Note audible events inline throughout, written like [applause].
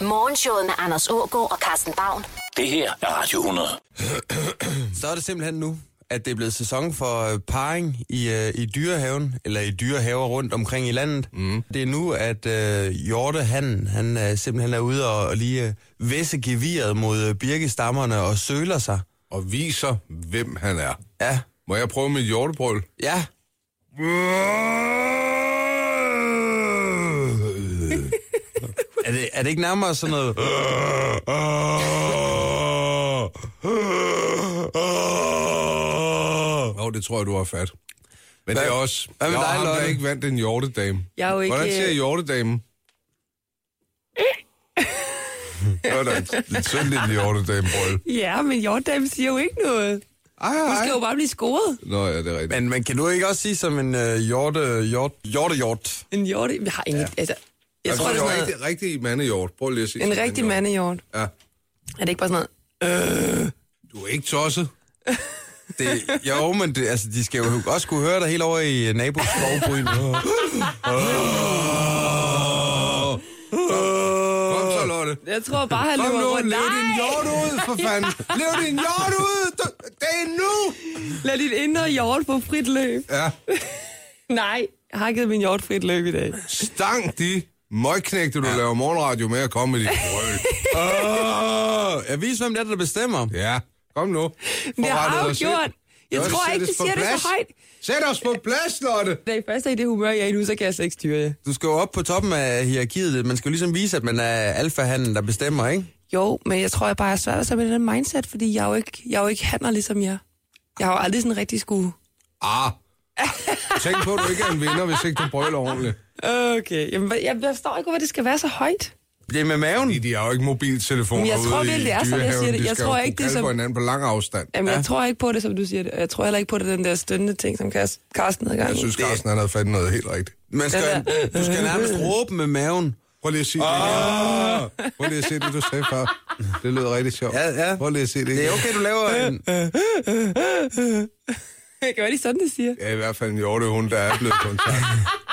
Morgenshowet med Anders Ågaard og Carsten Baum. Det her er Radio 100. Så er det simpelthen nu, at det er blevet sæson for øh, parring i, øh, i dyrehaven, eller i dyrehaver rundt omkring i landet. Mm. Det er nu, at øh, Hjorte, han, han øh, simpelthen er ude og, og lige øh, væsse geviret mod øh, birkestammerne og søler sig. Og viser, hvem han er. Ja, Må jeg prøve mit hjortebrøl? ja. Er det, er ikke nærmere sådan noget... Åh, oh, det tror jeg, du har fat. Men Hvad- det er også... hvad med jeg dig, Lotte? ikke vandt en hjortedame. Jeg er jo ikke... Hvordan siger hjortedamen? Det var da en lidt synd lille hjortedame, brøl. Ja, men Jordan siger jo ikke noget. Ej, Du ej. skal jo bare blive scoret. Nå, ja, det er rigtigt. Men, men kan du ikke også sige som en øh, hjorte, hjort, hjorte, hjort? En hjorte... Jeg har ingen... Ja. Altså, jeg Altså, tror, det er sådan rigtig, rigtig mandehjort. Prøv lige at sige noget... En rigtig hjort. mandehjort. Ja. Er det ikke bare sådan noget... Du er ikke tosset. Det, jo, men det, altså, de skal jo også kunne høre dig helt over i øh, nabos skovbryn. [laughs] Kom så, Lotte. Jeg tror bare, han løber rundt. lev din hjort ud, for fanden. Lev din hjort ud. Du- Det er nu. Lad dit indre hjort få frit løb. Ja. [laughs] Nej, jeg har givet min hjort frit løb i dag. Stang de møgknægte, du ja. laver morgenradio med at komme med dit brøl. [laughs] Jeg viser, hvem det er, der bestemmer. Ja, kom nu. Det har Forrettet jeg jo os gjort. Jeg tror ikke, de siger det plads. så højt. Sæt os på plads, Lotte. Da I først er i det humør, jeg er i nu, så kan jeg slet ikke styre jer. Du skal jo op på toppen af hierarkiet. Man skal jo ligesom vise, at man er alfahanden, der bestemmer, ikke? Jo, men jeg tror, jeg bare er svært at med den mindset, fordi jeg er jo ikke, jeg er jo ikke handler ligesom jer. Jeg har jo aldrig sådan rigtig skulle... Ah. Tænk på, at du ikke er en vinder, hvis ikke du brøler ordentligt. Okay, jamen, hvad- jeg, jeg forstår ikke, hvorfor det skal være så højt. Det er med maven. Fordi de har jo ikke mobiltelefoner jeg tror ude i det er sådan, jeg siger det. De Jeg skal tror ikke, det er som- på hinanden på lang afstand. Jamen, ja. jeg tror ikke på det, som du siger det. Jeg tror heller ikke på det, den der stønnende ting, som Karsten havde gang Jeg synes, Carsten han havde fat i noget helt rigtigt. Man skal, du skal nærmest råbe med maven. Prøv lige at sige det igen. Prøv lige at se det, du sagde før. Det lød rigtig sjovt. Ja, ja. Prøv lige at se det Det er okay, du laver en... [laughs] Det kan være, de sådan, det siger. Ja, i hvert fald en hjortehund, der er blevet kontakt. [laughs]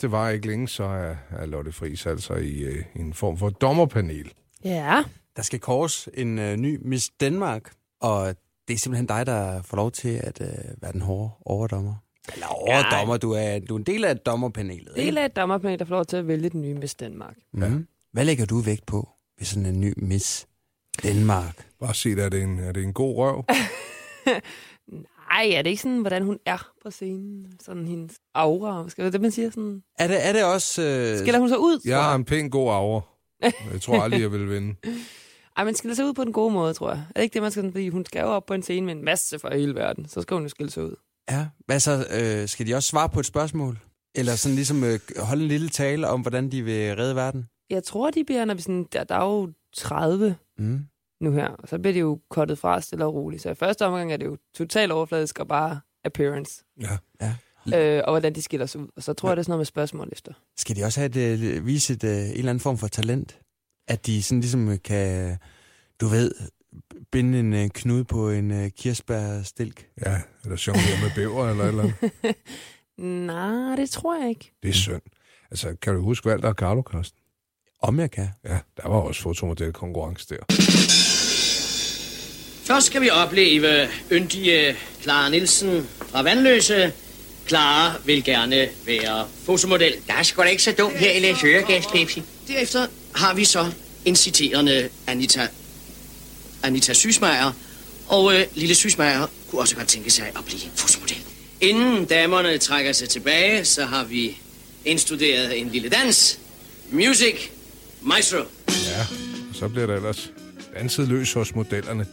Det var ikke længe, så er, er Lotte Friis altså i, øh, i en form for dommerpanel. Ja. Der skal kors en øh, ny Miss Danmark, og det er simpelthen dig, der får lov til at øh, være den hårde overdommer. Eller overdommer, du er, du er en del af dommerpanelet. Del af et dommerpanel, der får lov til at vælge den nye Miss Danmark. Mm. Hvad lægger du vægt på ved sådan en ny Miss Danmark? Bare sig det, er det en, er det en god røv? [laughs] Nej, er det ikke sådan, hvordan hun er på scenen? Sådan hendes aura. Skal det det, man siger? Sådan... Er det, er det også... Øh, Skiller hun så ud? Jeg har en pæn god aura. Jeg tror aldrig, jeg vil vinde. [laughs] Ej, men skiller sig ud på den gode måde, tror jeg. Er det ikke det, man skal... Fordi hun skal jo op på en scene med en masse fra hele verden. Så skal hun jo skille sig ud. Ja, hvad så? Øh, skal de også svare på et spørgsmål? Eller sådan ligesom øh, holde en lille tale om, hvordan de vil redde verden? Jeg tror, de bliver, når vi sådan... Der, der er jo 30 Mm. Nu her, og så bliver det jo kottet fra stille og roligt. Så i første omgang er det jo totalt overfladisk og bare appearance. Ja. Ja. Øh, og hvordan de skiller sig ud. Og så tror jeg, det er sådan noget med spørgsmål efter. Skal de også have et, øh, vise et, øh, en eller anden form for talent? At de sådan ligesom kan, du ved, binde en øh, knude på en øh, kirsebærstilk? Ja, eller jonglere med bæver eller eller andet. [laughs] Nej, det tror jeg ikke. Det er synd. Altså, kan du huske Valter og Carlo, Karsten? Om jeg kan. Ja, der var også fotomodel konkurrence der. Først skal vi opleve yndige Clara Nielsen fra Vandløse. Clara vil gerne være fotomodel. Der er sgu da ikke så dumt her i Læs Øregas, Pepsi. Derefter har vi så en citerende Anita, Anita Sysmeier. Og øh, lille Sysmeier kunne også godt tænke sig at blive fotomodel. Inden damerne trækker sig tilbage, så har vi indstuderet en lille dans. Music Maestro. Ja, og så bliver der ellers danset løs hos modellerne.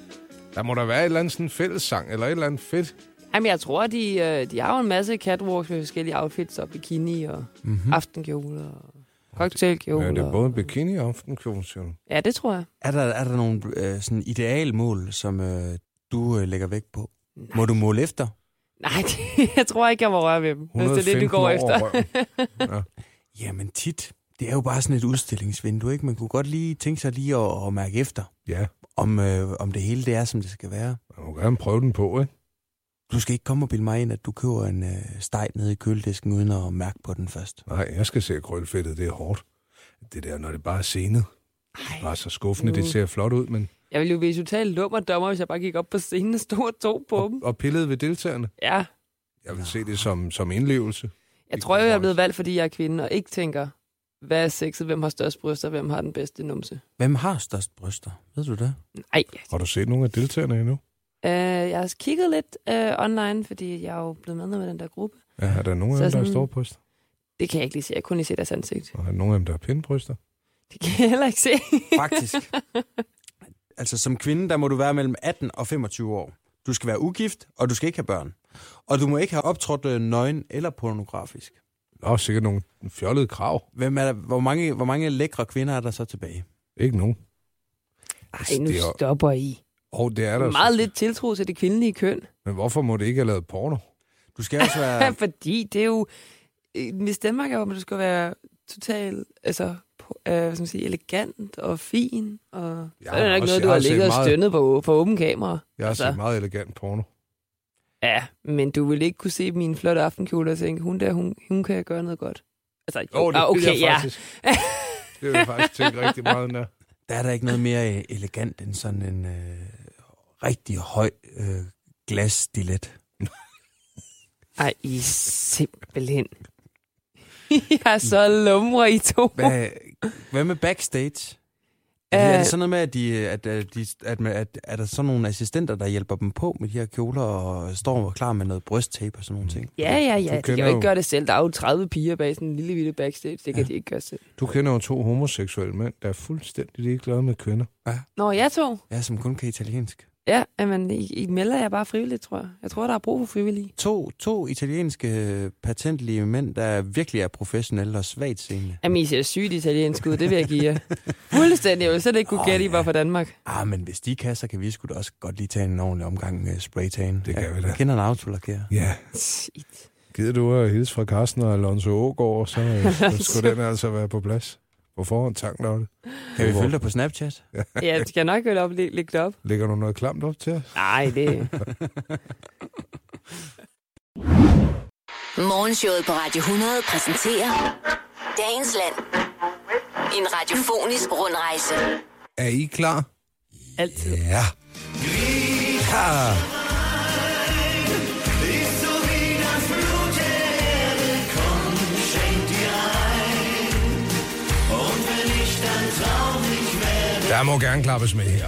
Der må der være et eller andet sådan fællessang, eller et eller andet fedt. Jamen, jeg tror, de, øh, de har jo en masse catwalks med forskellige outfits og bikini og mm-hmm. aftenkjoler og cocktailkjoler. Ja, det er både bikini og aftenkjole, siger du. Ja, det tror jeg. Er der, er der nogle øh, sådan idealmål, som øh, du øh, lægger vægt på? Nej. Må du måle efter? Nej, [laughs] det, jeg tror ikke, jeg må røre ved dem, hvis det er det, du 115 går over [laughs] efter. røven. Jamen tit. Det er jo bare sådan et udstillingsvindue, ikke? Man kunne godt lige tænke sig lige at, at mærke efter, Ja, om, øh, om det hele det er, som det skal være. man må gerne prøve den på, ikke? Du skal ikke komme og bilde mig ind, at du køber en øh, steg nede i køledisken, uden at mærke på den først. Nej, jeg skal se, at krøllefedtet det er hårdt. Det der, når det bare er scenet. Det er bare så skuffende. Det ser flot ud, men... Jeg ville jo blive totalt lummer dommer, hvis jeg bare gik op på scenen og stod og tog på dem. Og, og pillede ved deltagerne. Ja, Jeg vil se det som, som indlevelse. jeg tror jo, jeg er blevet valgt, fordi jeg er kvinde, og ikke tænker, hvad er sexet, hvem har størst bryster, hvem har den bedste numse. Hvem har størst bryster? Ved du det? Nej, Har du set nogle af deltagerne endnu? øh, jeg har kigget lidt øh, online, fordi jeg er jo blevet medlem af den der gruppe. Ja, er der nogen af dem, der har sådan- store bryster? Det kan jeg ikke lige se, jeg kunne lige se deres ansigt. Og er der nogen af dem, der har pindbryster? Det kan jeg heller ikke se. [laughs] Faktisk. altså som kvinde, der må du være mellem 18 og 25 år. Du skal være ugift, og du skal ikke have børn. Og du må ikke have optrådt øh, nøgen eller pornografisk. Nå, sikkert nogle fjollede krav. Hvem er der, hvor, mange, hvor mange lækre kvinder er der så tilbage? Ikke nogen. Ej, nu Det er stopper I. Og det er der. Meget lidt tiltro til det kvindelige køn. Men hvorfor må det ikke have lavet porno? Du skal også være... [laughs] Fordi det er jo... øh, Hvis Danmark er jo, at du skal være totalt altså, øh, hvad skal man sige, elegant og fin. Og så har er det ikke noget, jeg du har ligget og meget- stønnet på, på åben kamera. Jeg har Altså. set meget elegant porno. Ja, men du vil ikke kunne se min flotte aftenkjole og tænke, hun der, hun, hun kan gøre noget godt. Altså, jo, Åh, det ah, vil okay, jeg ja. faktisk. det vil jeg faktisk tænke rigtig meget der. Der er der ikke noget mere øh, elegant end sådan en øh, rigtig høj øh, glasstilet. [laughs] Ej, I er simpelthen... [laughs] I er så lumre, I to. Hvad, hvad med backstage? Er, det, er det sådan noget med, at, de, at, at, de, at, at, at er der sådan nogle assistenter, der hjælper dem på med de her kjoler og står klar med noget brysttape og sådan nogle ting? Ja, ja, ja. De kan jo ikke gøre det selv. Der er jo 30 piger bag sådan en lille bitte backstage. Det kan ja. de ikke gøre selv. Du kender jo to homoseksuelle mænd, der er fuldstændig ligeglade med kvinder. Nå, jeg to. Ja, som kun kan italiensk. Ja, men I, I melder jer bare frivilligt, tror jeg. Jeg tror, der er brug for frivillige. To, to italienske øh, patentlige mænd, der virkelig er professionelle og svagt seende. Jamen, I ser sygt italiensk ud, det vil jeg give jer. Fuldstændig. Jeg vil slet ikke kunne Åh, gætte, I ja. var fra Danmark. Ah, men hvis de kan, så kan vi sgu da også godt lige tage en ordentlig omgang med spraytan. Det kan jeg, vi da. Jeg kender en autolakere. Ja. Shit. Gider du at hilse fra Carsten og Alonso Ågaard, så, [laughs] så skulle den altså være på plads. På forhånd, tak Lotte. Kan vi følge dig på Snapchat? [laughs] Ja, jeg skal nok vel op, læ- lægge det op. Lægger du noget klamt op til os? Nej, det... [laughs] Morgenshowet på Radio 100 præsenterer Dagens Land. En radiofonisk rundrejse. Er I klar? Altid. Ja. ja. Der må gerne klappes med her.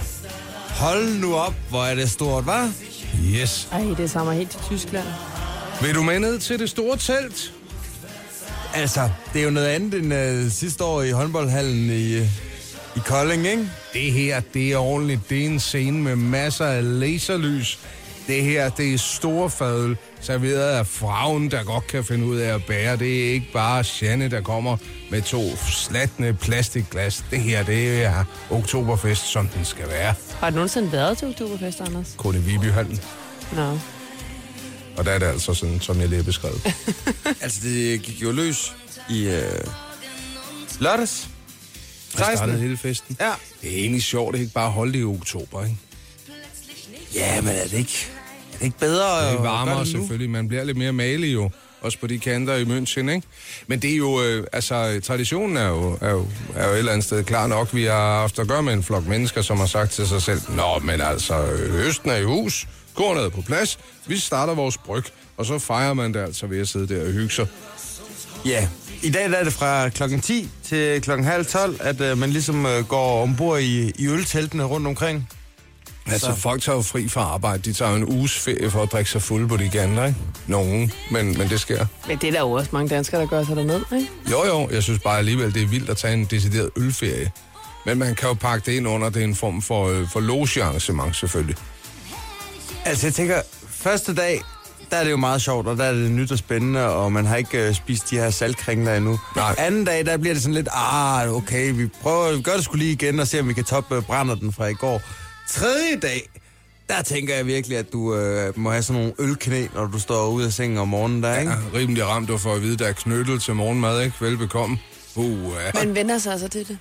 Hold nu op, hvor er det stort, hva'? Yes. Ej, det samme helt til Tyskland. Vil du med ned til det store telt? Altså, det er jo noget andet end øh, sidste år i håndboldhallen i, øh, i Kolding, ikke? Det her, det er ordentligt. Det er en scene med masser af laserlys. Det her, det er storfadel, serveret af frauen, der godt kan finde ud af at bære. Det er ikke bare Janne, der kommer med to slatne plastikglas. Det her, det er oktoberfest, som den skal være. Har du nogensinde været til Oktoberfest, Anders? Kun i Vibyhallen. Nå. Og der er det altså sådan, som jeg lige har beskrevet. [laughs] Altså, det gik jo løs i øh, lørdags. Der startede 16. hele festen. Ja. Det er egentlig sjovt, det er ikke bare holde det i oktober, ikke? Ja, men er det ikke, er ikke bedre Det er varmere selvfølgelig. Man bliver lidt mere malig jo. Også på de kanter i München, ikke? Men det er jo, øh, altså, traditionen er jo, er, jo, er jo et eller andet sted klar nok. Vi har haft at gøre med en flok mennesker, som har sagt til sig selv, Nå, men altså, øh, Østen er i hus, kornet er på plads, vi starter vores bryg, og så fejrer man det altså ved at sidde der og hygge sig. Ja, i dag der er det fra klokken 10 til klokken halv 12, at øh, man ligesom øh, går ombord i, i ølteltene rundt omkring. Altså, folk tager jo fri fra arbejde. De tager jo en uges ferie for at drikke sig fulde på de gander, ikke? Nogen, men, men det sker. Men det er der jo også mange danskere, der gør sig derned, ikke? Jo, jo, jeg synes bare alligevel, det er vildt at tage en decideret ølferie. Men man kan jo pakke det ind under, det er en form for, øh, for logearrangement selvfølgelig. Altså, jeg tænker, første dag, der er det jo meget sjovt, og der er det nyt og spændende, og man har ikke øh, spist de her saltkringler endnu. Nej. Anden dag, der bliver det sådan lidt, ah, okay, vi prøver, vi gør det skulle lige igen, og se, om vi kan toppe øh, brænder den fra i går. Tredje dag, der tænker jeg virkelig, at du øh, må have sådan nogle ølknæ, når du står ude af sengen om morgenen der, ikke? Ja, rimelig ramt du for at vide, der er knyttet til morgenmad, ikke? Velbekomme. Uh, ja. Man vender sig altså til det.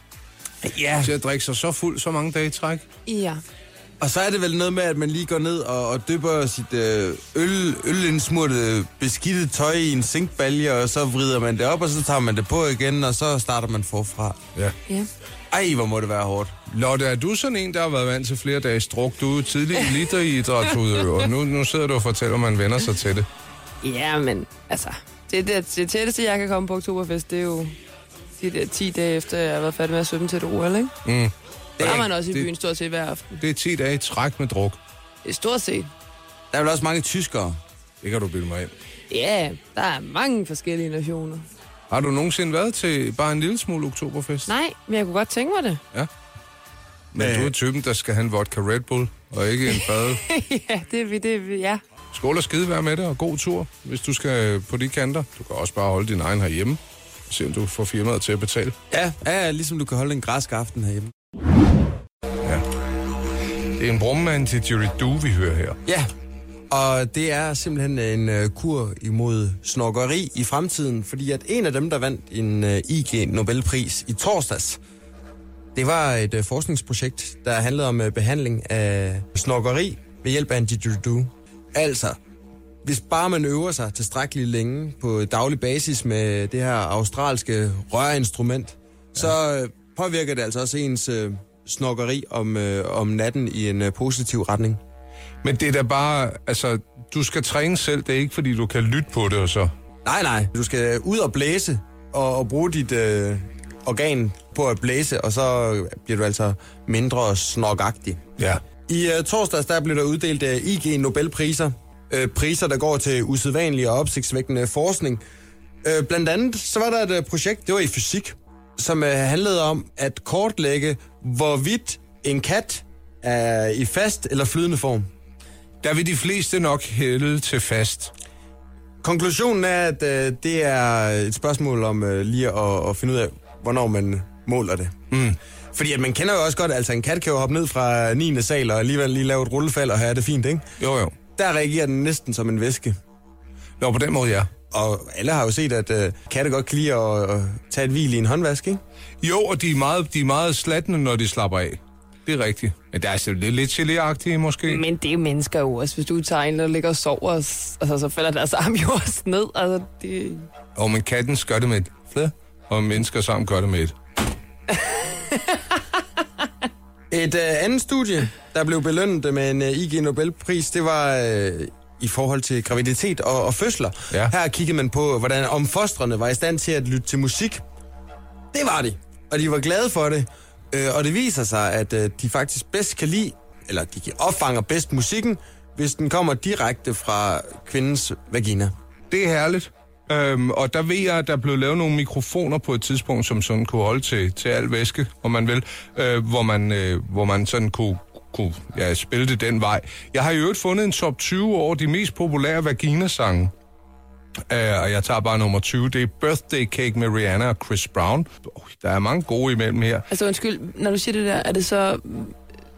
Ja. Til at drikke sig så fuld så mange dage i træk. Ja. Og så er det vel noget med, at man lige går ned og, og dypper sit øh, øl, ølindsmurte beskidte tøj i en zinkbalje, og så vrider man det op, og så tager man det på igen, og så starter man forfra. Ja. Ja. Ej, hvor må det være hårdt. Lotte, er du sådan en, der har været vant til flere dages druk? Du er tidlig eliteidrætsudøver. Nu, nu sidder du og fortæller, at man vender sig til det. Ja, men altså, det, det, det tætteste, jeg kan komme på Oktoberfest, det er jo de der 10 dage efter, jeg har været færdig med at svømme til et OL, ikke? Mm. Der er man også i det- byen stort set hver aften. Det er 10 dage i træk med druk. Det er stort set. Der er vel også mange tyskere. Det kan du bilde mig ind. Ja, der er mange forskellige nationer. Har du nogensinde været til bare en lille smule oktoberfest? Nej, men jeg kunne godt tænke mig det. Men du er typen, der skal have en vodka Red Bull, og ikke en fad. [laughs] ja, det er vi, det er vi, ja. Skål og skide være med det, og god tur, hvis du skal på de kanter. Du kan også bare holde din egen herhjemme, og se om du får firmaet til at betale. Ja, ja, ligesom du kan holde en græsk aften herhjemme. Det er en brummand til Jerry Du, vi hører her. Ja, og det er simpelthen en uh, kur imod snokkeri i fremtiden, fordi at en af dem, der vandt en uh, IG Nobelpris i torsdags, det var et uh, forskningsprojekt, der handlede om uh, behandling af snokkeri ved hjælp af en didgeridoo. Altså, hvis bare man øver sig tilstrækkeligt længe på daglig basis med det her australske rørinstrument, ja. så uh, påvirker det altså også ens uh, snokkeri om, uh, om natten i en uh, positiv retning. Men det er da bare, altså, du skal træne selv, det er ikke, fordi du kan lytte på det og så. Nej, nej. Du skal ud og blæse og, og bruge dit øh, organ på at blæse, og så bliver du altså mindre snokagtig. Ja. I øh, torsdags der blev der uddelt øh, IG Nobelpriser. Øh, priser, der går til usædvanlig og opsigtsvækkende forskning. Øh, blandt andet så var der et øh, projekt, det var i fysik, som øh, handlede om at kortlægge, hvorvidt en kat er i fast eller flydende form. Der vil de fleste nok hælde til fast. Konklusionen er, at øh, det er et spørgsmål om øh, lige at, at finde ud af, hvornår man måler det. Mm. Fordi at man kender jo også godt, altså en kat kan jo hoppe ned fra 9. sal og alligevel lige lave et rullefald og have det fint, ikke? Jo, jo. Der reagerer den næsten som en væske. Nå, på den måde, ja. Og alle har jo set, at øh, katte godt kan lide at, at tage et hvil i en håndvask, ikke? Jo, og de er meget, de er meget slattende, når de slapper af. Det er rigtigt. Men der er altså lidt, lidt gelé måske. Men det er jo mennesker jo også. Hvis du tager en, der ligger og sover, altså, så falder deres [laughs] arm jo også ned. Altså, det... Og men katten gør det med et flæ, og mennesker sammen gør det med et. [laughs] Et øh, andet studie, der blev belønnet med en øh, IG Nobelpris, det var øh, i forhold til graviditet og, og fødsler. Ja. Her kiggede man på, hvordan om fostrene var i stand til at lytte til musik. Det var de, og de var glade for det. Øh, og det viser sig, at øh, de faktisk bedst kan lide, eller de kan opfanger bedst musikken, hvis den kommer direkte fra kvindens vagina. Det er herligt. Øhm, og der ved jeg, at der blev lavet nogle mikrofoner på et tidspunkt, som sådan kunne holde til, til al væske, om man vil, øh, hvor, man, øh, hvor man sådan kunne, kunne ja, spille det den vej. Jeg har i øvrigt fundet en top 20 over de mest populære vagina-sange. Øh, og jeg tager bare nummer 20. Det er Birthday Cake med Rihanna og Chris Brown. Oh, der er mange gode imellem her. Altså undskyld, når du siger det der, er det så,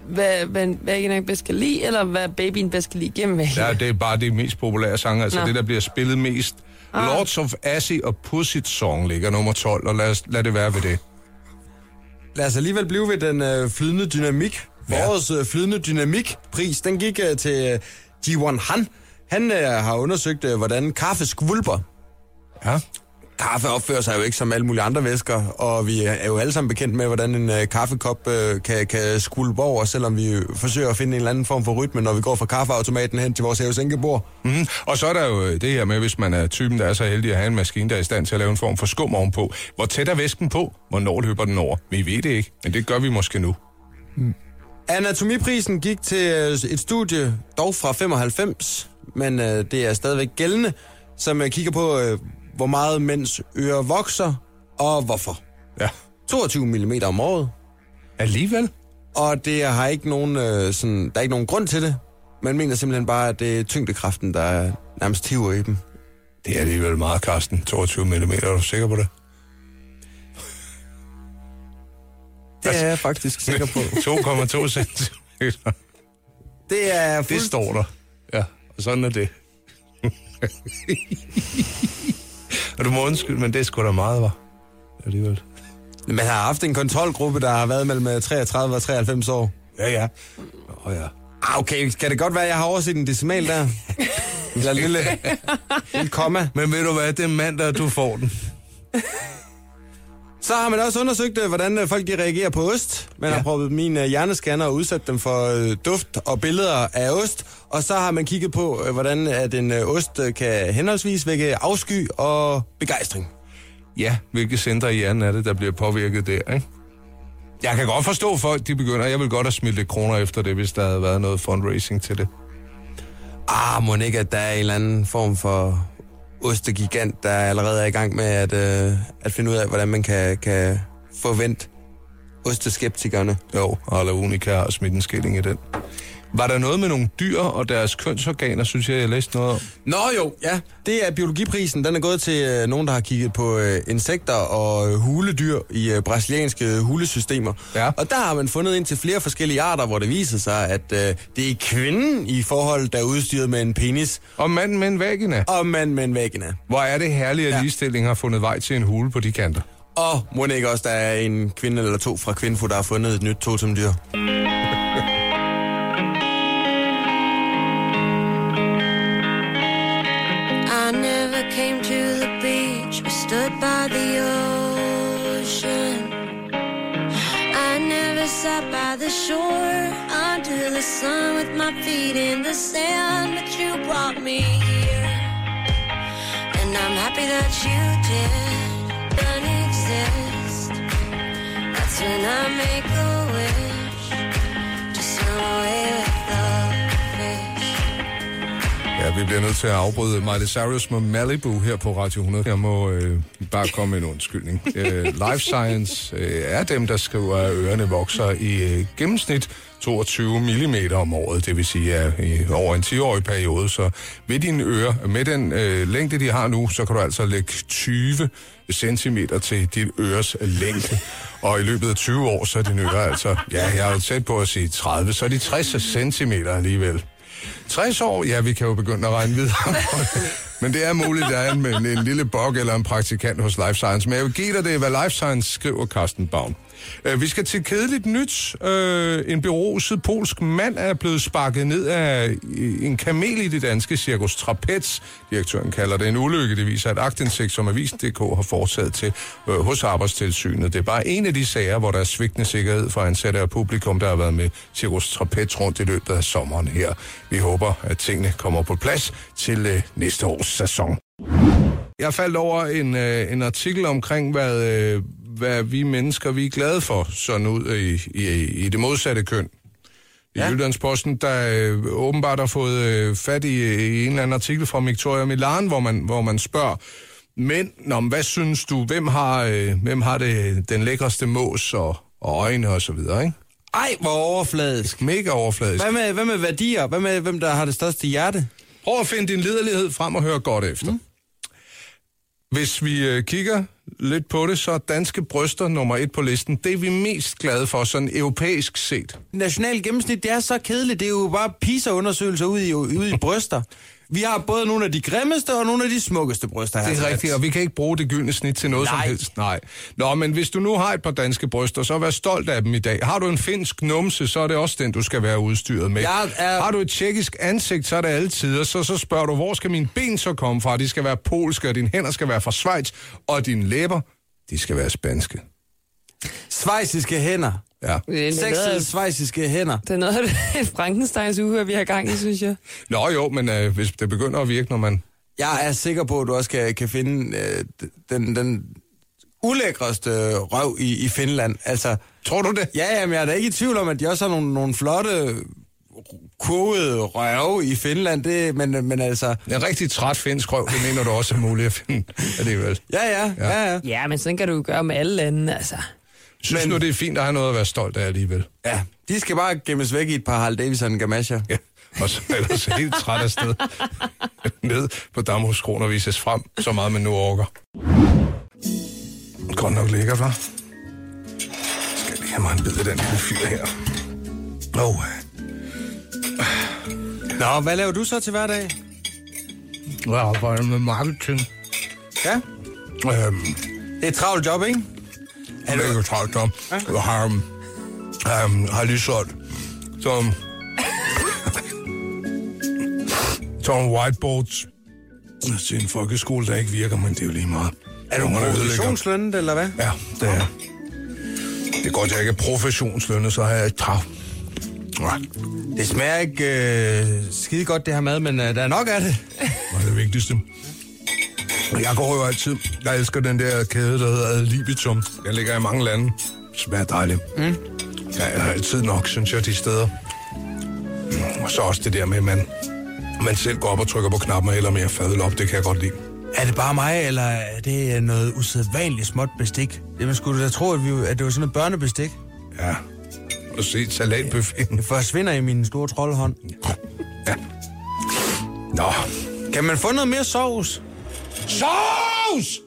hvad, hvad, hvad en bedst kan lide, eller hvad babyen bedst kan lide gennem vagina? Ja, det er bare de mest populære sange, altså Nå. det, der bliver spillet mest. Ah. Lords of Assy og Pussyt Song ligger nummer 12, og lad, os, lad det være ved det. Lad os alligevel blive ved den øh, flydende dynamik. Ja. Vores øh, flydende dynamik-pris, den gik øh, til øh, Jiwon Han. Han øh, har undersøgt, øh, hvordan kaffe skvulper. Ja. Kaffe opfører sig jo ikke som alle mulige andre væsker, og vi er jo alle sammen bekendt med, hvordan en øh, kaffekop øh, kan, kan skvulpe over, selvom vi forsøger at finde en eller anden form for rytme, når vi går fra kaffeautomaten hen til vores hævesænkebord. Mm. Og så er der jo øh, det her med, hvis man er typen, der er så heldig at have en maskine, der er i stand til at lave en form for skum ovenpå. Hvor tæt er væsken på? Hvornår løber den over? Vi ved det ikke, men det gør vi måske nu. Anatomiprisen gik til øh, et studie, dog fra 95, men øh, det er stadigvæk gældende, som øh, kigger på, øh, hvor meget mænds ører vokser, og hvorfor. Ja. 22 mm om året, Alligevel? og det har ikke nogen, øh, sådan, der er ikke nogen grund til det. Man mener simpelthen bare, at det er tyngdekraften, der nærmest hiver i dem. Det er alligevel meget, Karsten. 22 mm, er du sikker på det? Det er jeg faktisk sikker på. [laughs] 2,2 cm. Det er Det fuld... står der. Ja, og sådan er det. Og du må undskylde, men det er sgu da meget, var. Alligevel. Man har haft en kontrolgruppe, der har været mellem øh, 33 og 93 år. Ja, ja. Åh ja. Ah, okay, kan det godt være, at jeg har overset [laughs] en decimal der? En lille, lille, lille komma. Men ved du hvad, det er mandag, du får den. Så har man også undersøgt, øh, hvordan øh, folk de reagerer på ost. Man ja. har prøvet mine hjernescanner og udsat dem for øh, duft og billeder af ost. Og så har man kigget på, øh, hvordan at en øh, ost øh, kan henholdsvis vække afsky og begejstring. Ja, hvilke centre i hjernen er det, der bliver påvirket der, ikke? Jeg kan godt forstå folk, de begynder. Jeg vil godt have smidt lidt kroner efter det, hvis der havde været noget fundraising til det. Ah, må ikke, at der er en eller anden form for ostegigant, der allerede er i gang med at, øh, at finde ud af, hvordan man kan, kan forvente osteskeptikerne. Jo, Arla Unica og smidt en skilling i den. Var der noget med nogle dyr og deres kønsorganer, synes jeg, jeg læste noget om? Nå jo, ja. Det er biologiprisen. Den er gået til øh, nogen, der har kigget på øh, insekter og øh, huledyr i øh, brasilianske hulesystemer. Ja. Og der har man fundet ind til flere forskellige arter, hvor det viser sig, at øh, det er kvinden i forhold, der er udstyret med en penis, Og manden med en vagina. og mand med en vagina. Hvor er det herligt, at Ja. ligestilling har fundet vej til en hule på de kanter. Og må ikke også, der er en kvinde eller to fra Kvinfo, der har fundet et nyt totemdyr. [laughs] by the ocean. I never sat by the shore under the sun with my feet in the sand, but you brought me here. And I'm happy that you didn't exist. That's when I make a vi bliver nødt til at afbryde Miley Cyrus med Malibu her på Radio 100. Jeg må øh, bare komme med en undskyldning. Øh, Life Science øh, er dem, der skriver, at ørerne vokser i øh, gennemsnit 22 mm om året, det vil sige at i over en 10-årig periode. Så med dine ører, med den øh, længde, de har nu, så kan du altså lægge 20 cm til dit øres længde. Og i løbet af 20 år, så er dine ører altså, ja, jeg er jo tæt på at sige 30, så er de 60 cm alligevel. 60 år, ja, vi kan jo begynde at regne videre. Men det er muligt, der er en, en, en lille bog eller en praktikant hos Life Science. Men jeg vil give dig det, hvad Life Science skriver, Carsten Baum. Øh, vi skal til kedeligt nyt. Øh, en beruset polsk mand er blevet sparket ned af øh, en kamel i det danske cirkus Trapez. Direktøren kalder det en ulykke. Det viser, at agtindsigt, som Avisen.dk har foretaget til hos Arbejdstilsynet. Det er bare en af de sager, hvor der er svigtende sikkerhed for ansatte og publikum, der har været med cirkus Trapez rundt i løbet af sommeren her. Vi håber, at tingene kommer på plads til næste års sæson. Jeg faldt over en, øh, en artikel omkring, hvad, øh, hvad vi mennesker vi er glade for, sådan ud i, i, i det modsatte køn. I ja. Jyllandsposten, der øh, åbenbart har fået øh, fat i, i en eller anden artikel fra Victoria Milan, hvor man, hvor man spørger, men men hvad synes du, hvem har, øh, hvem har det, den lækreste mås og, og øjne og så videre, ikke? Ej, hvor overfladisk. Mega overfladisk. Hvad med, hvad med værdier? Hvad med, hvem der har det største hjerte? Prøv at finde din liderlighed frem og høre godt efter. Mm. Hvis vi øh, kigger lidt på det, så er danske bryster nummer et på listen. Det er vi mest glade for, sådan europæisk set. National gennemsnit, det er så kedeligt. Det er jo bare PISA-undersøgelser ude i, ude i bryster. Vi har både nogle af de grimmeste og nogle af de smukkeste bryster her. Det er rigtigt, og vi kan ikke bruge det gyldne snit til noget Nej. som helst. Nej. Nå, men hvis du nu har et par danske bryster, så vær stolt af dem i dag. Har du en finsk numse, så er det også den, du skal være udstyret med. Jeg er- Har du et tjekkisk ansigt, så er det altid, og så, så spørger du, hvor skal mine ben så komme fra? De skal være polske, og dine hænder skal være fra Schweiz, og dine læber, de skal være spanske. Svejsiske hænder. Ja. Er Sexede svejsiske hænder. det er noget af det [laughs] Frankensteins uhør, vi har gang i, synes jeg. Nå jo, men øh, hvis det begynder at virke, når man... Jeg er sikker på, at du også kan, kan finde øh, den, den ulækreste røv i, i Finland. Altså, Tror du det? ja, jamen, jeg er da ikke i tvivl om, at de også har nogle, nogle flotte kurvede røve i Finland. Det, men, men altså, En rigtig træt finsk røv, det mener du også er muligt at finde alligevel. ja, ja, ja, ja. ja. Ja, men sådan kan du gøre med alle lande, altså. Synes Men- nu, det er fint at have noget at være stolt af alligevel. ja. De skal bare gemmes væk i et par Harald Davidson gamasher. Ja, og så ellers helt træt afsted. Ned på Damhuskron og vises frem, så meget man nu orker. Godt nok lækkert, hva'? Skal jeg lige have mig en bid af den lille fyr her. Åh, oh, Nå, hvad laver du så til hverdag? jeg arbejder med marketing. Ja, Øhm, det er et travlt job, ikke? mega travlt op, og har, um, har lige solgt som, som whiteboards til en folkeskole, der ikke virker, men det er jo lige meget. Er du professionslønnet, eller hvad? Ja, det er Det er godt, jeg ikke er professionslønnet, så har jeg et travlt. Det smager ikke øh, skide godt, det her mad, men øh, der er nok af det. Det var det vigtigste. Jeg går jo altid, jeg elsker den der kæde, der hedder Libitum. Den ligger i mange lande. Smager dejligt. Mm. Ja, jeg har altid nok, synes jeg, de steder. Mm, Og så også det der med, at man, man selv går op og trykker på knappen hælder mere fadøl op. Det kan jeg godt lide. Er det bare mig, eller er det noget usædvanligt småt bestik? Det man skulle da tro, at, vi, at det var sådan noget børnebestik. Ja. Og se salatbuffeten. Det forsvinder i min store troldhånd. Ja. Nå, Kan man få noget mere sovs? Sovs!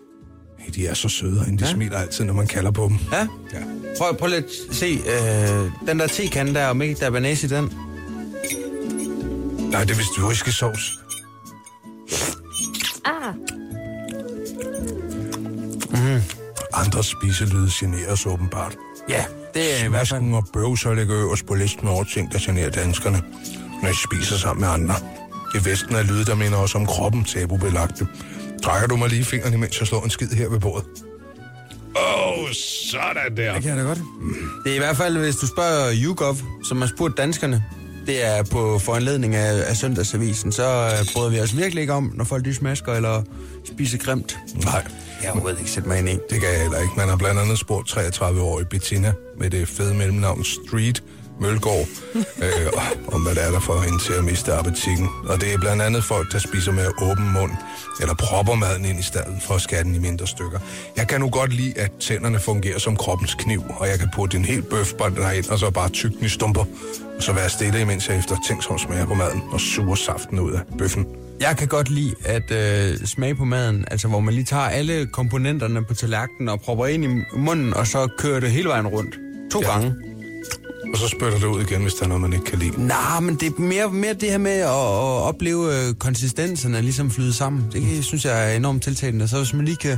Hey, de er så søde, og de ja. smiler altid, når man kalder på dem. Ja? Ja. Prøv, prøv lidt at se øh, den der tekande der, om ikke der er banase i den. Nej, det er vist whisky-sovs. Ah. Andre spiselyde generer os åbenbart. Ja, det er i hvert fald... Og bøvser ligger øverst på listen over ting, der generer danskerne, når de spiser sammen med andre. I Vesten er lyde, der minder os om kroppen tabubelagte. Trækker du mig lige i fingrene, mens jeg slår en skid her ved bordet? Åh, oh, sådan der. Det kan jeg da godt. Det er i hvert fald, hvis du spørger YouGov, som har spurgt danskerne, det er på foranledning af, af søndagsavisen, så øh, bryder vi os virkelig ikke om, når folk de smasker eller spiser grimt. Nej, Jeg har ikke sætte mig ind i. det kan jeg heller ikke. Man har blandt andet spurgt 33-årige Bettina med det fede mellemnavn Street Mølgaard, [laughs] øh, om hvad det er, der får hende til at miste appetitten. Og det er blandt andet folk, der spiser med åben mund, eller propper maden ind i stedet for at skære den i mindre stykker. Jeg kan nu godt lide, at tænderne fungerer som kroppens kniv, og jeg kan putte en helt bøfbånd derind, og så bare tygge den i stumper, og så være stille, imens jeg efter tænksom smager på maden, og suger saften ud af bøffen. Jeg kan godt lide at øh, smage på maden, altså hvor man lige tager alle komponenterne på tallerkenen og propper ind i munden, og så kører det hele vejen rundt. To ja. gange. Og så spytter det ud igen, hvis der er noget, man ikke kan lide. Nej, men det er mere, mere det her med at, at opleve øh, konsistenserne ligesom flyde sammen. Det kan, synes jeg er enormt tiltalende. Så hvis man lige kan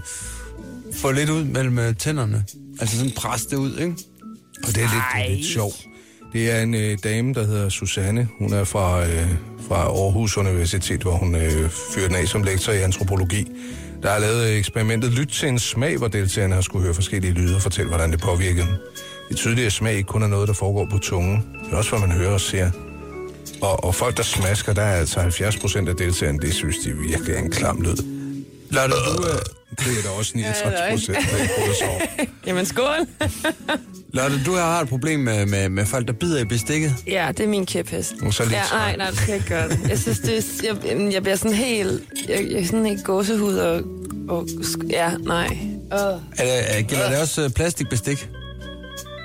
få lidt ud mellem øh, tænderne, altså sådan presse det ud, ikke? Og det er lidt, det er lidt sjovt. Det er en øh, dame, der hedder Susanne. Hun er fra, øh, fra Aarhus Universitet, hvor hun øh, fyrer den af som lektor i antropologi. Der er lavet eksperimentet Lyt til en smag, hvor deltagerne har skulle høre forskellige lyde og fortælle, hvordan det påvirkede dem. Det er tydeligt, at smag ikke kun er noget, der foregår på tungen. Det er også, hvad man hører og ser. Og, og folk, der smasker, der er altså 70 procent af deltagerne, det synes de virkelig er en klam lyd. Lotte, du, øh, Det er der også 69 procent, der ikke. [laughs] Jamen, skål. [laughs] Lotte, du har et problem med, med, med folk, der bider i bestikket. Ja, det er min kæphest. Og så lige Ja, nej, nej, du skal ikke gøre det. Jeg synes, det er, jeg, jeg bliver sådan helt... Jeg, jeg er sådan helt gåsehud og... og ja, nej. Uh. Er det, er, gælder det også øh, plastikbestik?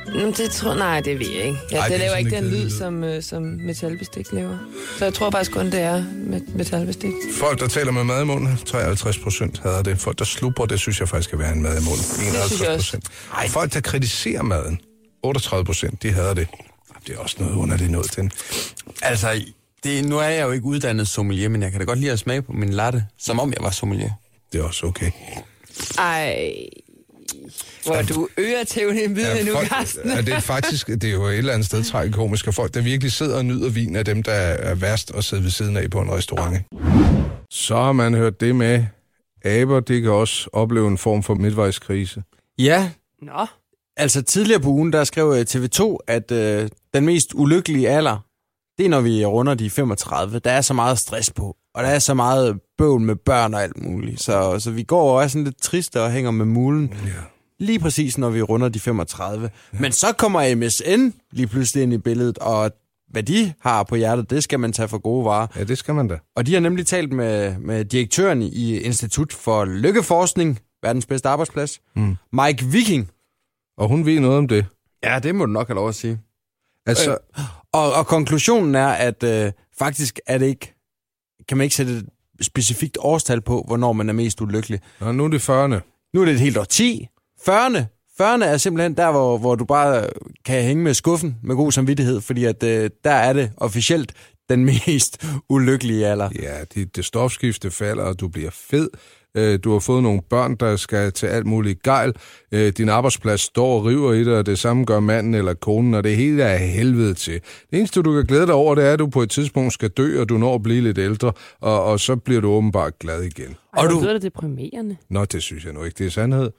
Jamen, det tror Nej, det ved jeg ikke. Ja, Ej, det det, er laver ikke en den lyd, som, øh, som metalbestik laver. Så jeg tror faktisk kun, det er med metalbestik. Folk, der taler med mad i munden, 53 procent hader det. Folk, der slubrer, det synes jeg faktisk skal være en mad i munden. synes jeg 51 også. procent. Folk, der kritiserer maden, 38 procent, de hader det. Det er også noget underligt noget til. Altså, det, nu er jeg jo ikke uddannet sommelier, men jeg kan da godt lide at smage på min latte, som om jeg var sommelier. Det er også okay. Ej... Hvor du øger tævnen videre nu, folk, Carsten. er det faktisk, det er jo et eller andet sted tragikomisk, at folk, der virkelig sidder og nyder vin, er dem, der er værst at sidde ved siden af på en restaurant. Så har man hørt det med, aber, det kan også opleve en form for midtvejskrise. Ja, Nå. altså tidligere på ugen, der skrev øh, TV2, at øh, den mest ulykkelige alder, det er, når vi runder de 35. Der er så meget stress på, og der er så meget bøvl med børn og alt muligt. Så, så vi går og er sådan lidt triste og hænger med mulen. Ja. Lige præcis, når vi runder de 35. Ja. Men så kommer MSN lige pludselig ind i billedet, og hvad de har på hjertet, det skal man tage for gode varer. ja, det skal man da. Og de har nemlig talt med, med direktøren i Institut for Lykkeforskning, verdens bedste arbejdsplads, mm. Mike Viking. Og hun ved noget om det. Ja, det må du nok have lov at sige. Altså, Og, og konklusionen er, at øh, faktisk er det ikke, kan man ikke sætte et specifikt årstal på, hvornår man er mest ulykkelig. Nå, nu er det 40'erne. Nu er det et helt år 10. 40'erne. 40'erne er simpelthen der, hvor, hvor du bare kan hænge med skuffen med god samvittighed, fordi at øh, der er det officielt den [laughs] mest ulykkelige alder. Ja, dit det stofskifte falder, og du bliver fed. Øh, du har fået nogle børn, der skal til alt muligt gejl. Øh, din arbejdsplads står og river i dig, og det samme gør manden eller konen, og det hele er helvede til. Det eneste, du kan glæde dig over, det er, at du på et tidspunkt skal dø, og du når at blive lidt ældre, og, og så bliver du åbenbart glad igen. Ej, Og og du- du... Det er deprimerende. Nå, det synes jeg nu ikke, det er sandhed.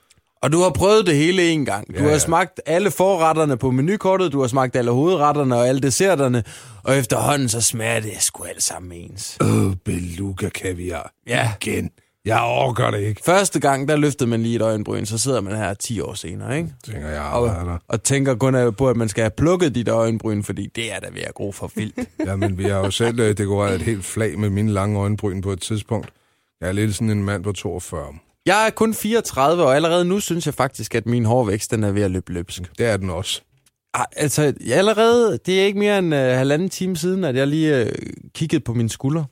Og du har prøvet det hele en gang. Du Ja, har ja. smagt alle forretterne på menukortet, du har smagt alle hovedretterne og alle desserterne, og efterhånden så smager det sgu alt sammen ens. Øh, beluga kaviar. Ja. Igen. Jeg orker det ikke, Første gang, der løftede man lige et øjenbryn, så sidder man her 10 år senere, ikke? tænker jeg. Og, og tænker kun på, at man skal have plukket dit øjenbryn, fordi det er da ved at gro for vildt. [laughs] Jamen, vi har jo selv øh, dekoreret et helt flag med mine lange øjenbryn på et tidspunkt. Jeg er lidt sådan en mand på 42. Jeg er kun 34, og allerede nu synes jeg faktisk, at min hårvækst den er ved at løbe løbsk. Det er den også. Ah, Altså, jeg allerede, det er ikke mere end uh, halvanden time siden, at jeg lige uh, kiggede på mine skuldre.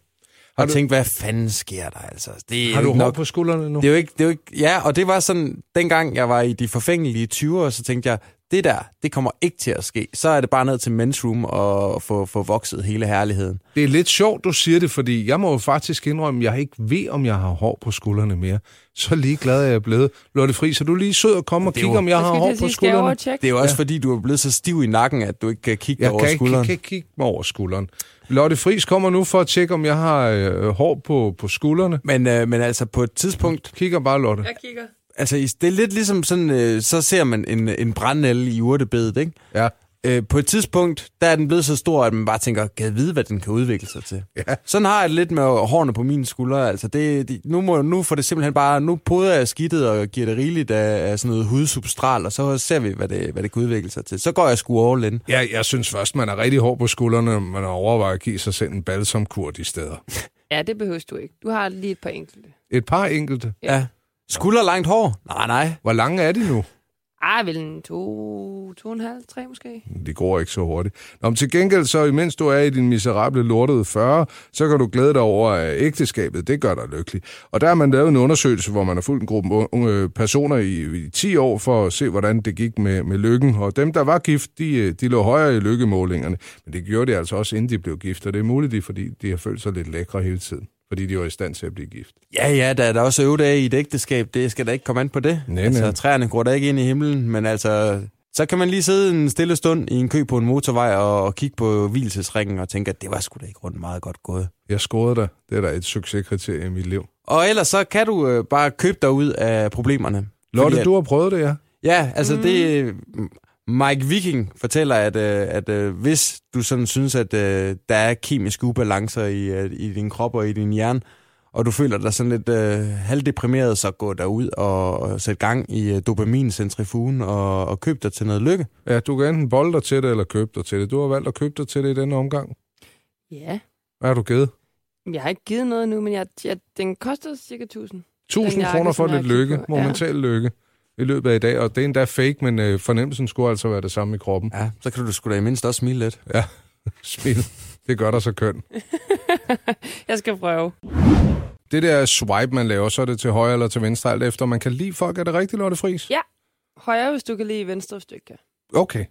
Og du- tænkte, hvad fanden sker der altså? Det er Har jo du ikke hår på skuldrene nu? Det er jo ikke, det er jo ikke, ja, og det var sådan, dengang jeg var i de forfængelige 20'ere, så tænkte jeg, det der, det kommer ikke til at ske. Så er det bare ned til men's room og få, få vokset hele herligheden. Det er lidt sjovt, du siger det, fordi jeg må jo faktisk indrømme, at jeg ikke ved, om jeg har hår på skuldrene mere. Så ligeglad er jeg blevet. Lotte Friis, er du lige sød at komme og kigge, om jeg Så har hår jeg på jeg skuldrene? og? Det er jo også ja. fordi, du er blevet så stiv i nakken, at du ikke kan kigge Jeg over kan skulderen. kan ikke kigge mig over skulderen. Lotte Friis kommer nu for at tjekke, om jeg har øh, hår på, på skuldrene. Men, øh, men altså på et tidspunkt, Kigger bare, Lotte. Jeg kigger. Altså i- det er lidt ligesom sådan, øh, så ser man en, en brandnælle i urtebedet, ikke? Ja. Øh, på et tidspunkt, der er den blevet så stor, at man bare tænker, kan jeg vide, hvad den kan udvikle sig til? Ja. Sådan har jeg det lidt med hårene på mine skuldre. Altså det, det, nu, må, nu får det simpelthen bare, nu poder jeg skidtet og giver det rigeligt af, af sådan noget hudsubstral, og så ser vi, hvad det, hvad det kan udvikle sig til. Så går jeg sgu all in. Ja, jeg synes først, man er rigtig hård på skuldrene, når man overvejer at give sig selv en balsamkur de steder. Ja, det behøver du ikke. Du har lige et par enkelte. Et par enkelte. Ja. Skulder langt hår? Nej, nej. Hvor lange er de nu? Ah, vel en to, to og en halv, tre måske. Det går ikke så hurtigt. Nå, men til gengæld, så imens du er i din miserable lortede 40, så kan du glæde dig over, at ægteskabet, det gør dig lykkelig. Og der har man lavet en undersøgelse, hvor man har fulgt en gruppe unge personer i, i 10 år for at se, hvordan det gik med, med lykken. Og dem, der var gift, de, de lå højere i lykkemålingerne. Men det gjorde de altså også, inden de blev gift. Og det er muligt, fordi de har følt sig lidt lækre hele tiden. Fordi de var i stand til at blive gift. Ja, ja, der er der også øvedage i et ægteskab. Det skal da ikke komme an på det. Nej, altså, nej. træerne går da ikke ind i himlen, men altså... Så kan man lige sidde en stille stund i en kø på en motorvej og, og kigge på hvilesesringen og tænke, at det var sgu da ikke rundt meget godt gået. Jeg scorede dig. Det er da et succeskriterie i mit liv. Og ellers så kan du øh, bare købe dig ud af problemerne. Lotte, Fordi at- du har prøvet det, ja? Ja, altså mm. det... Mike Viking fortæller, at, øh, at øh, hvis du sådan synes, at øh, der er kemiske ubalancer i, øh, i din krop og i din hjerne, og du føler dig sådan lidt øh, halvdeprimeret, så gå derud og, og sæt gang i øh, dopamincentrifugen og, og køb dig til noget lykke. Ja, du kan enten bolde dig til det, eller købe dig til det. Du har valgt at købe dig til det i denne omgang. Ja. Hvad har du givet? Jeg har ikke givet noget nu, men jeg, jeg, den koster cirka 1000. 1000 jakke, kroner for lidt lykke, på, ja. momental lykke, i løbet af i dag. Og det er endda fake, men øh, fornemmelsen skulle altså være det samme i kroppen. Ja, så kan du sgu da i mindst også smile lidt. Ja, [laughs] smil. Det gør dig så køn. [laughs] Jeg skal prøve. Det der swipe, man laver, så er det til højre eller til venstre, alt efter. Man kan lide folk. Er det rigtigt, Lotte Friis? Ja. Højre, hvis du kan lide venstre stykke. Okay.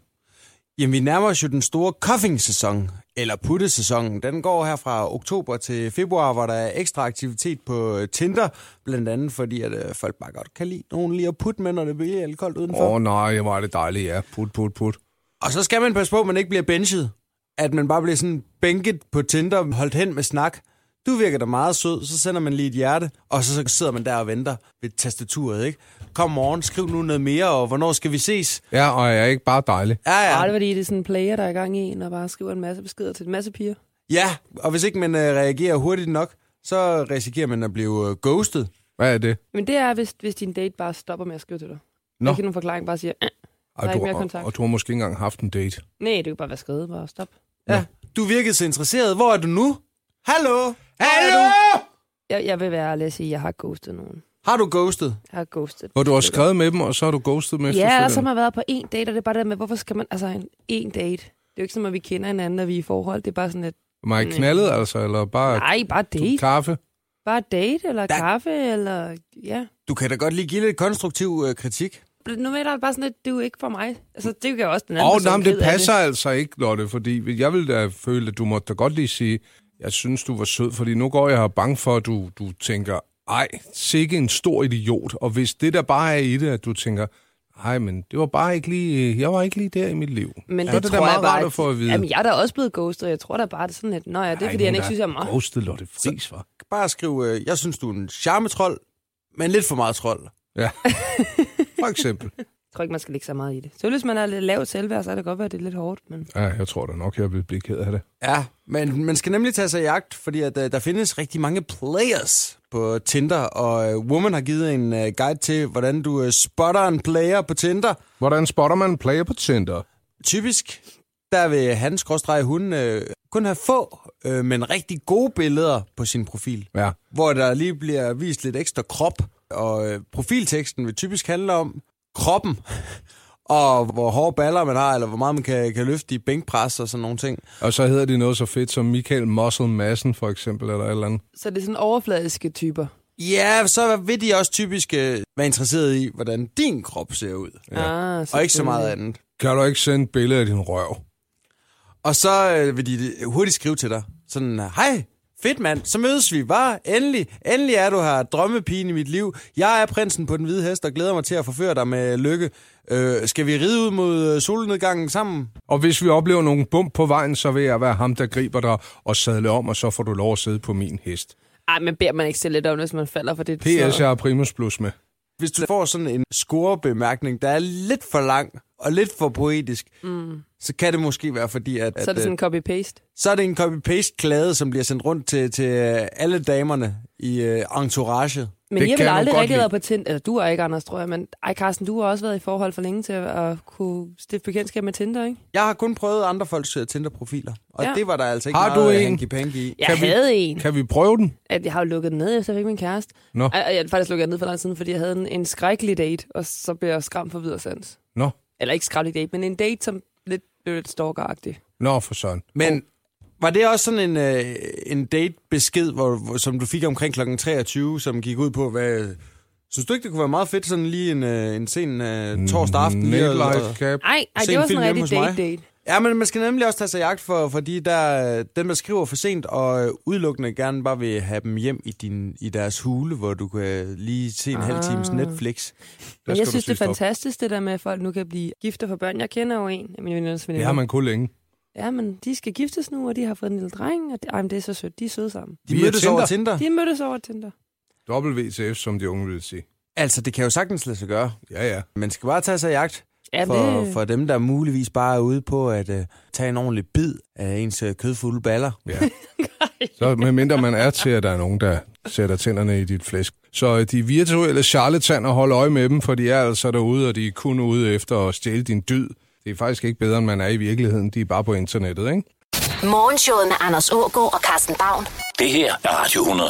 Jamen, vi nærmer os jo den store cuffing-sæson, eller puttesæsonen. Den går her fra oktober til februar, hvor der er ekstra aktivitet på øh, Tinder. Blandt andet fordi, at øh, folk bare godt kan lide nogen lige at putte med, når det bliver lidt koldt udenfor. Åh oh, nej, hvor er det dejligt, ja. Put, put, put. Og så skal man passe på, at man ikke bliver benchet. At man bare bliver sådan bænket på Tinder, holdt hen med snak. Du virker da meget sød, så sender man lige et hjerte, og så, så sidder man der og venter ved tastaturet, ikke? Kom morgen, skriv nu noget mere, og hvornår skal vi ses? Ja, og jeg er ikke bare dejlig. Ja, Ja. ja. det er fordi, det er sådan en player, der er i gang i en, og bare skriver en masse beskeder til en masse piger. Ja, og hvis ikke man øh, reagerer hurtigt nok, så risikerer man at blive øh, ghostet. Hvad er det? Men det er, hvis, hvis din date bare stopper med at skrive til dig. Nå. Ikke nogen forklaring, bare siger, eh. Og er du, ikke mere og, kontakt. og du har måske ikke engang haft en date. nej, det kan bare være skrevet, bare stop. Ja. Du virkede så interesseret. Hvor er du nu? Hallo? Hallo! Jeg, jeg vil være ærlig og sige, at jeg har ghostet nogen. Har du ghostet? Jeg har ghostet. Hvor du har skrevet med dem, og så har du ghostet med Ja, efterfølgende. så har man været på en date, og det er bare det der med, hvorfor skal man, altså en, en date. Det er jo ikke som, at vi kender hinanden, og vi er i forhold. Det er bare sådan et, Mig knaldet, altså, eller bare nej, bare date. kaffe? Bare date, eller Der- kaffe, eller, ja. Du kan da godt lige give lidt konstruktiv øh, kritik. Nu er der bare sådan, at det er jo ikke for mig. Altså, det kan jo også den anden Åh, person nej, men det passer altså ikke, Lotte, fordi jeg vil da føle, at du måtte da godt lige sige, jeg synes, du var sød, fordi nu går jeg her bange for, at du, du tænker, ej, sikke en stor idiot. Og hvis det der bare er i det, at du tænker, ej, men det var bare ikke lige, jeg var ikke lige der i mit liv. Men så det, er det tror meget jeg bare, at få at vide. Jamen, jeg er da også blevet ghostet. Jeg tror da bare, det er sådan lidt, nå ja, det er, fordi han ikke synes, jeg er meget. Ghostet Lotte Friis, var. Bare skriv, øh, jeg synes, du er en charmetrol, men lidt for meget trold. Ja. [laughs] For eksempel. Jeg tror ikke, man skal lægge så meget i det. Så hvis man er lidt lavt selvværd, så er det godt være, at det er lidt hårdt. Men... Ja, jeg tror da nok, jeg vil blive ked af det. Ja, men man skal nemlig tage sig i jagt, fordi at, uh, der findes rigtig mange players på Tinder, og uh, Woman har givet en uh, guide til, hvordan du uh, spotter en player på Tinder. Hvordan spotter man en player på Tinder? Typisk, der vil han, skråstreg, hun, uh, kun have få, uh, men rigtig gode billeder på sin profil. Ja. Hvor der lige bliver vist lidt ekstra krop, og uh, profilteksten vil typisk handle om kroppen, og hvor hårde baller man har, eller hvor meget man kan, kan løfte i bænkpres og sådan nogle ting. Og så hedder de noget så fedt som Michael Muscle Madsen, for eksempel, eller et eller andet. Så det er sådan overfladiske typer. Ja, så vil de også typisk øh, være interesseret i, hvordan din krop ser ud. Ja. Ah, Og ikke så meget andet. Kan du ikke sende et billede af din røv? Og så øh, vil de hurtigt skrive til dig. Sådan, hej, fedt mand, så mødes vi bare. Endelig, endelig er du her, drømmepigen i mit liv. Jeg er prinsen på den hvide hest og glæder mig til at forføre dig med lykke. Øh, skal vi ride ud mod øh, solnedgangen sammen? Og hvis vi oplever nogle bump på vejen, så vil jeg være ham, der griber dig og sadle om, og så får du lov at sidde på min hest. Ej, men beder man ikke stille lidt om, hvis man falder for det? PS, jeg har primus plus med. Hvis du får sådan en scorebemærkning, der er lidt for lang og lidt for poetisk, mm. så kan det måske være fordi, at, så er det at, sådan en copy-paste. så er det en copy-paste-klade, som bliver sendt rundt til, til øh, alle damerne i uh, entourage. Men Det jeg vil aldrig rigtig lide. været på Tinder. Eller du er ikke, Anders, tror jeg. Men ej, Carsten, du har også været i forhold for længe til at, at kunne stifte bekendtskab med Tinder, ikke? Jeg har kun prøvet andre folks Tinder-profiler, og Ja. det var der altså ikke Har du meget en? hanky-panky i. Jeg Kan vi- havde en. Kan vi prøve den? At jeg har jo lukket den ned, efter jeg fik min kæreste. Nå. Jeg har faktisk lukket den ned for lang tid siden, fordi jeg havde en, en skrækkelig date, og så blev jeg skræmt for videre sans. Nå. Eller ikke skrækkelig date, men en date, som lidt, blev lidt stalkeragtig. Nå, for sådan. Men var det også sådan en, uh, en date-besked, hvor, hvor, som du fik omkring kl. 23, som gik ud på, hvad... Synes du ikke, det kunne være meget fedt, sådan lige en, uh, en sen uh, torsdag aften? lige at- Nightlife cap. Ej, ej Se det var sådan en rigtig date-date. Ja, men man skal nemlig også tage sig jagt for, fordi der, dem, der skriver for sent og øh, udelukkende gerne bare vil have dem hjem i, din, i deres hule, hvor du kan lige se en ah. halv times Netflix. Men skal jeg du synes, det er fantastisk, det der med, at folk nu kan blive gifte for børn. Jeg kender jo en af mine veninders Det veninder. har man kun længe. Ja, men de skal giftes nu, og de har fået en lille dreng, og det, ej, men det er så sødt. De er søde sammen. De Via mødtes Tinder? over Tinder. De mødtes over Tinder. WTF, som de unge vil sige. Altså, det kan jo sagtens lade sig gøre. Ja, ja. Man skal bare tage sig jagt Ja, for, det... for dem, der muligvis bare er ude på at uh, tage en ordentlig bid af ens uh, kødfulde baller. ja. [laughs] Så medmindre man er til, at der er nogen, der sætter tænderne i dit flæsk. Så øh, de virtuelle charlataner holder øje med dem, for de er altså derude, og de er kun ude efter at stjæle din dyd. Det er faktisk ikke bedre, end man er i virkeligheden. De er bare på internettet, ikke? Morgenshowet med Anders Ågaard og Carsten Baum. Det her er Radio 100.